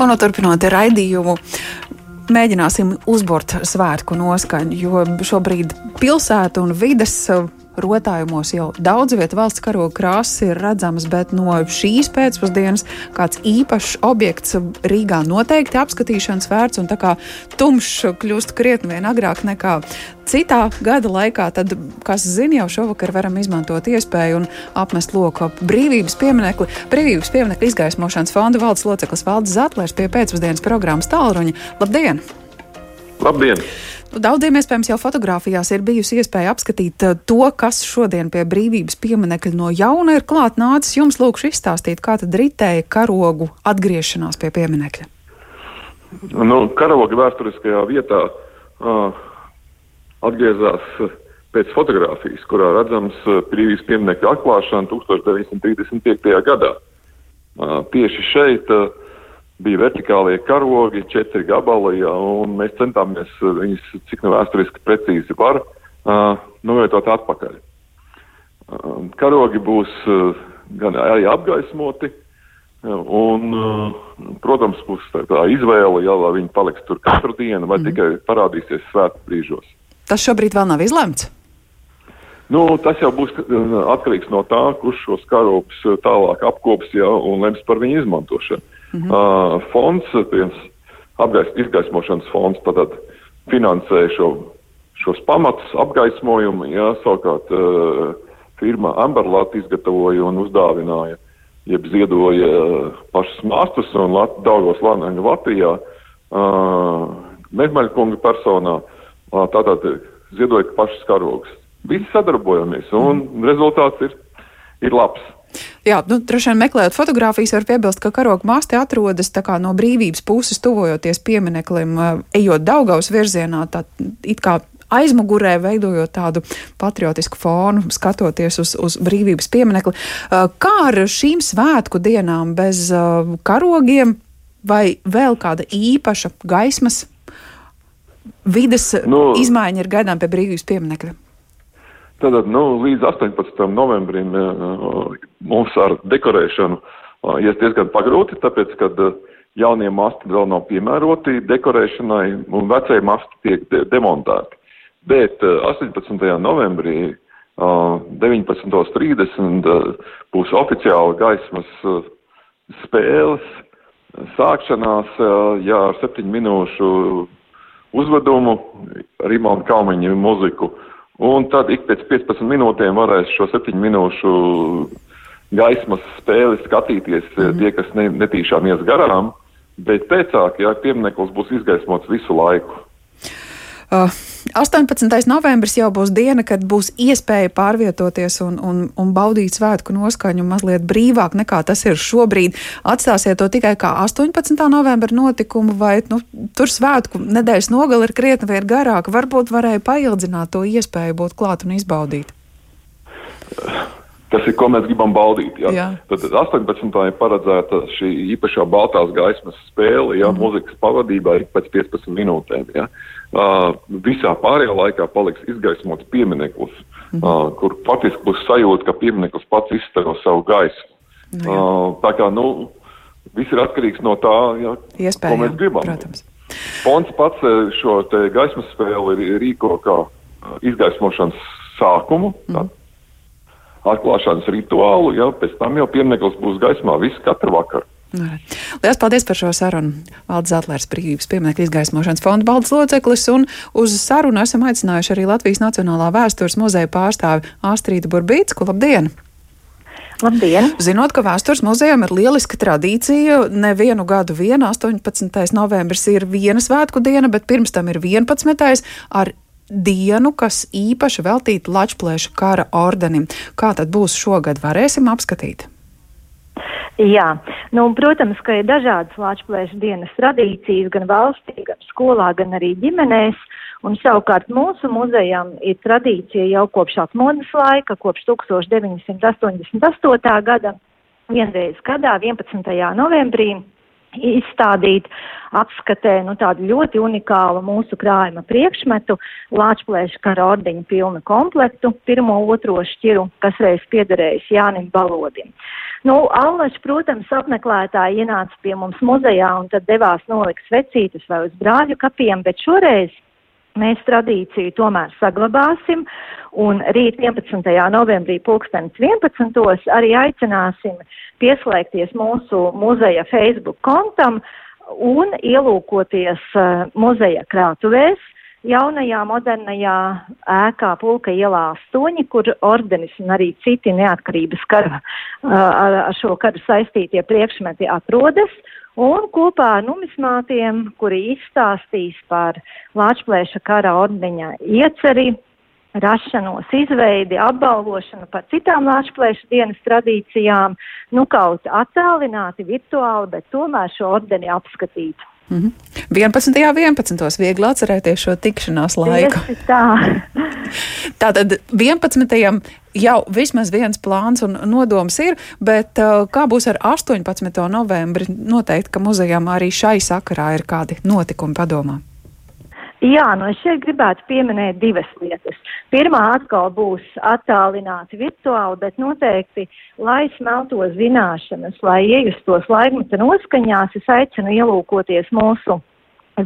Un turpinot raidījumu, mēģināsim uzburt svētku noskaņu, jo šobrīd pilsēta un vides rotājumos jau daudz vietu valsts karoga krāsas ir redzamas, bet no šīs pēcpusdienas kāds īpašs objekts Rīgā noteikti apskatīšanas vērts, un tā kā tumšs kļūst krietni vien agrāk nekā citā gada laikā, tad, kas zina, jau šovakar varam izmantot iespēju un apmest loku ap brīvības pieminekli. Brīvības pieminekļa izgaismošanas fonda valdes loceklis Valdis Zatlers pie pēcpusdienas programmas Tālruņa. Labdien! Labdien! Daudziem iespējams jau fotografijās ir bijusi iespēja apskatīt uh, to, kas šodien pie brīvības pieminekļa no jauna ir klāt nācis. Jums lūkšu izstāstīt, kā tad ritēja karogu atgriešanās pie pieminekļa. Nu, karoga vēsturiskajā vietā uh, atgriezās pēc fotografijas, kurā redzams brīvības pieminekļa atklāšana 1935. gadā. Uh, tieši šeit uh, bija vertikālie karogi, četri gabali, ja, un mēs centāmies viņus, cik nu vēsturiski precīzi var, uh, novietot atpakaļ. Uh, karogi būs uh, gan arī apgaismoti, un, uh, protams, būs tā, tā izvēle, ja, vai viņi paliks tur katru dienu, vai mm. tikai parādīsies svētku brīžos. Tas šobrīd vēl nav izlemts. Nu, tas jau būs atkarīgs no tā, kurš šos karogus tālāk apkops ja, un lems par viņu izmantošanu. -hmm. uh, fonds, viens apgais, izgaismošanas fonds, tātad finansē šo, šos pamatus apgaismojumu, jā, savukārt uh, firma Amberlāt izgatavoja un uzdāvināja, jeb ziedoja uh, pašas māstus un Lat Daugos Lānēņa Latvijā uh, Medmaļkunga personā, uh, tātad ziedoja pašas karogas. Visi sadarbojamies un mm. rezultāts ir, ir labs. Jā, nu, droši vien meklējot fotogrāfijas, var piebilst, ka karoga māste atrodas no brīvības puses, tuvojoties piemineklim, ejot Daugaus virzienā, tā it kā aizmugurē, veidojot tādu patriotisku fonu, skatoties uz, uz brīvības pieminekli. Kā ar šīm svētku dienām bez karogiem vai vēl kāda īpaša gaismas vides nu, izmaiņa ir gaidām pie brīvības pieminekļa? Tātad nu, līdz 18. novembrim uh, mums ar dekorēšanu uh, ies diezgan pagrūti, tāpēc, uh, jaunie masti vēl nav piemēroti dekorēšanai un vecie masti tiek de demontēti. Bet 18. novembrī 19.30 būs oficiāla gaismas spēles sākšanās, jā, ar septiņu minūšu uzvedumu, Rimona Kalniņa muziku. Uh, Un tad ik pēc 15 minūtēm varēs šo 7 minūšu gaismas spēli skatīties mm tie, kas ne, netīšām ies garām, bet pēcāk, ja piemineklis būs izgaismots visu laiku. Uh, 18. novembris jau būs diena, kad būs iespēja pārvietoties un, un, un baudīt svētku noskaņu mazliet brīvāk nekā tas ir šobrīd. Atstāsiet to tikai kā 18. novembra notikumu, vai nu, tur svētku nedēļas nogali ir krietni vien garāka. Varbūt varēja paildzināt to iespēju būt klāt un izbaudīt. Tas ir, ko mēs gribam baudīt. Ja? Jā. Tad 18. ir paredzēta šī īpašā baltās gaismas spēle, ja mm. mūzikas pavadībā ik pēc 15 minūtēm. Ja? Uh, visā pārējā laikā paliks izgaismots piemineklis, mm. uh, kur faktiski būs sajūta, ka piemineklis pats izstaro savu gaisu. Nu, uh, tā kā, nu, viss ir atkarīgs no tā, ja, Iespējām, ko mēs gribam. Protams. Fonds pats šo gaismas spēli rīko kā izgaismošanas sākumu, mm. Atklāšanas rituālu, ja, pēc tam jau piemineklis būs gaismā visu katru vakaru. Lielas paldies par šo sarunu. Valdis Zetlers, brīvības pieminiektu izgaismošanas fonda baldas loceklis, un uz sarunu esam aicinājuši arī Latvijas Nacionālā vēstures muzeja pārstāvi Astrīdu Burbītsku. Labdien! Labdien! Zinot, ka vēstures muzejam ir lieliska tradīcija, nevienu gadu vien 18. novembris ir viena svētku diena, bet pirms tam ir 11. ar dienu, kas īpaši veltīta Lačplēša kara ordenim. Kā tad būs šogad, varēsim apskatīt? Jā, nu, protams, ka ir dažādas Latvijas dienas tradīcijas gan valstī, gan skolā, gan arī ģimenēs. Un savukārt mūsu muzejam ir tradīcija jau kopš atmodas laika, kopš 1988. gada, vienreiz gadā, 11. novembrī, izstādīt apskatē nu, tādu ļoti unikālu mūsu krājuma priekšmetu, Lāčplēša kara ordeņa pilnu komplektu, pirmo, otro šķiru, kas reiz piederējis Jānim Balodim. Nu, Allaši, protams, apmeklētāji ienāca pie mums muzejā un tad devās nolikt svecītes vai uz brāļu kapiem, bet šoreiz Mēs tradīciju tomēr saglabāsim, un rīt 11. novembrī pulkstenis 11. arī aicināsim pieslēgties mūsu muzeja Facebook kontam un ielūkoties uh, muzeja krātuvēs jaunajā modernajā ēkā Pulka ielā 8, kur ordenis un arī citi neatkarības kara, ar, ar šo karu saistītie priekšmeti atrodas. Un kopā ar numismātiem, kuri izstāstīs par Lāčplēša kara ordeņa ieceri, rašanos, izveidi, apbalvošanu par citām Lāčplēša dienas tradīcijām, nu kaut attālināti, virtuāli, bet tomēr šo ordeni apskatīt. Mm -hmm. 11. 11. viegli atcerēties šo tikšanās laiku. Tieši tā. Tātad 11. jau vismaz viens plāns un nodoms ir, bet uh, kā būs ar 18. novembri? Noteikti, ka muzejām arī šai sakarā ir kādi notikumi padomā. Jā, nu es šeit gribētu pieminēt divas lietas. Pirmā atkal būs attālināti virtuāli, bet noteikti, lai smeltos zināšanas, lai iejustos laikmeta noskaņās, es aicinu ielūkoties mūsu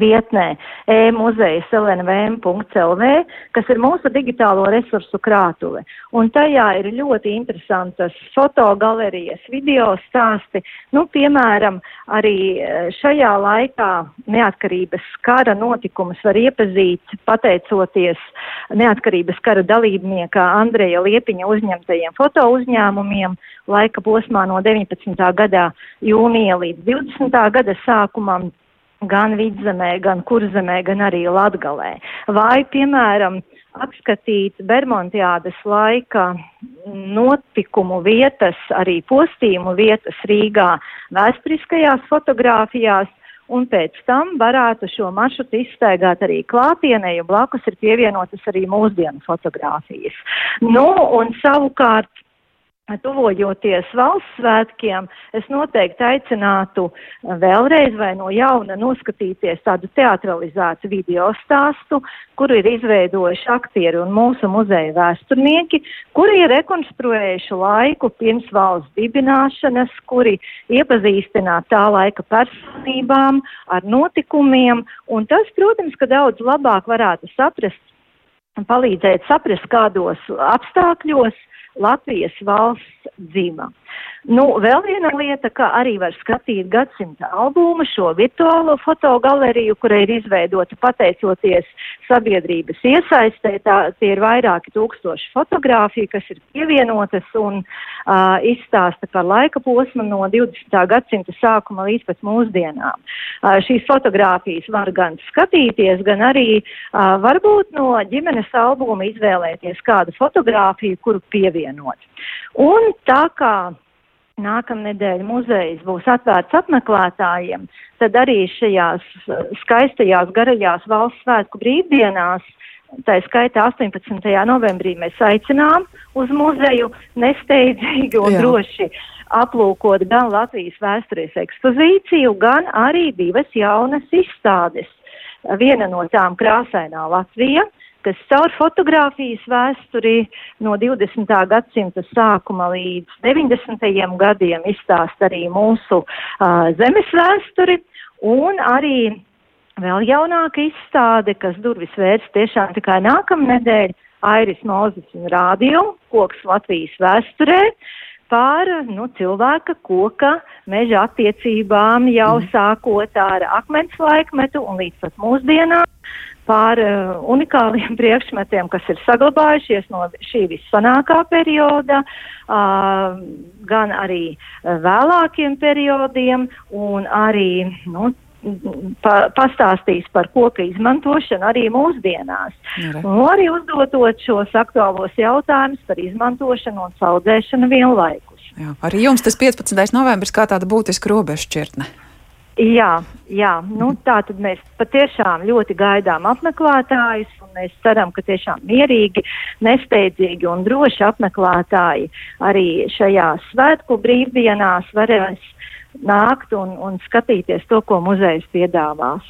vietnē e-muzejas lnvm.lv, kas ir mūsu digitālo resursu krātuve. Un tajā ir ļoti interesantas fotogalerijas, video stāsti. Nu, piemēram, arī e, šajā laikā neatkarības kara notikumus var iepazīt pateicoties neatkarības kara dalībnieka Andreja Liepiņa uzņemtajiem foto uzņēmumiem laika posmā no 19. gadā jūnija līdz 20. gada sākumam gan vidzemē, gan kurzemē, gan arī latgalē. Vai, piemēram, apskatīt Bermontiādas laika notikumu vietas, arī postījumu vietas Rīgā vēsturiskajās fotografijās, un pēc tam varētu šo maršrutu izstaigāt arī klātienē, jo blakus ir pievienotas arī mūsdienu fotografijas. Nu, un savukārt Tuvojoties valsts svētkiem, es noteikti aicinātu vēlreiz vai no jauna noskatīties tādu teatralizētu video stāstu, kuru ir izveidojuši aktieri un mūsu muzeja vēsturnieki, kuri ir rekonstruējuši laiku pirms valsts dibināšanas, kuri iepazīstināt tā laika personībām, ar notikumiem, un tas, protams, ka daudz labāk varētu saprast, palīdzēt saprast, kādos apstākļos Latvijas valsts dzīva. Nu, vēl viena lieta, ka arī var skatīt gadsimta albumu, šo virtuālo fotogaleriju, kura ir izveidota pateicoties sabiedrības iesaistē. Tā, tie ir vairāki tūkstoši fotografiju, kas ir pievienotas un uh, izstāsta par laika posmu no 20. gadsimta sākuma līdz pat mūsdienām. Uh, šīs fotogrāfijas var gan skatīties, gan arī uh, varbūt no ģimenes albuma izvēlēties kādu fotografiju, kuru pievienot. Un tā kā nākamnedēļ muzejs būs atvērts apmeklētājiem, tad arī šajās skaistajās garajās valsts svētku brīvdienās, tā skaitā 18. novembrī, mēs aicinām uz muzeju nesteidzīgi un Jā. droši aplūkot gan Latvijas vēstures ekspozīciju, gan arī divas jaunas izstādes. Viena no tām krāsainā Latvija, kas caur fotografijas vēsturi no 20. gadsimta sākuma līdz 90. gadiem izstāst arī mūsu uh, zemes vēsturi un arī vēl jaunāka izstāde, kas durvis vērs tiešām tikai nākamnedēļ, Airis Mozes un Rādio, koks Latvijas vēsturē, par nu, cilvēka koka meža attiecībām jau mm. sākot ar akmens laikmetu un līdz pat mūsdienām par uh, unikāliem priekšmetiem, kas ir saglabājušies no šī vissanākā perioda, uh, gan arī uh, vēlākiem periodiem, un arī nu, pa, pastāstīs par koka izmantošanu arī mūsdienās. Un arī uzdotot šos aktuālos jautājumus par izmantošanu un saudzēšanu vienlaikus. Jā, arī jums tas 15. novembris kā tāda būtiska robežšķirtne. Jā, jā. Nu, tā tad mēs patiešām ļoti gaidām apmeklētājus, un mēs ceram, ka tiešām mierīgi, nesteidzīgi un droši apmeklētāji arī šajās svētku brīvdienās varēs nākt un, un skatīties to, ko muzejs piedāvās.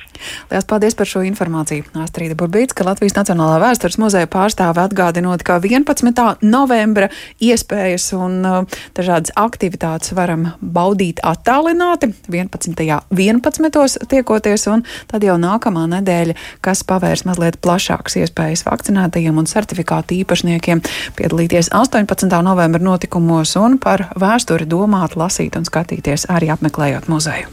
Lielas paldies par šo informāciju. Astrīda Burbīts, ka Latvijas Nacionālā vēstures muzeja pārstāve atgādinot, ka 11. novembra iespējas un uh, dažādas aktivitātes varam baudīt attālināti 11. 11. tiekoties, un tad jau nākamā nedēļa, kas pavērs mazliet plašākas iespējas vakcinētajiem un certifikātu īpašniekiem piedalīties 18. novembra notikumos un par vēsturi domāt, lasīt un skatīties arī apmeklējot muzeju.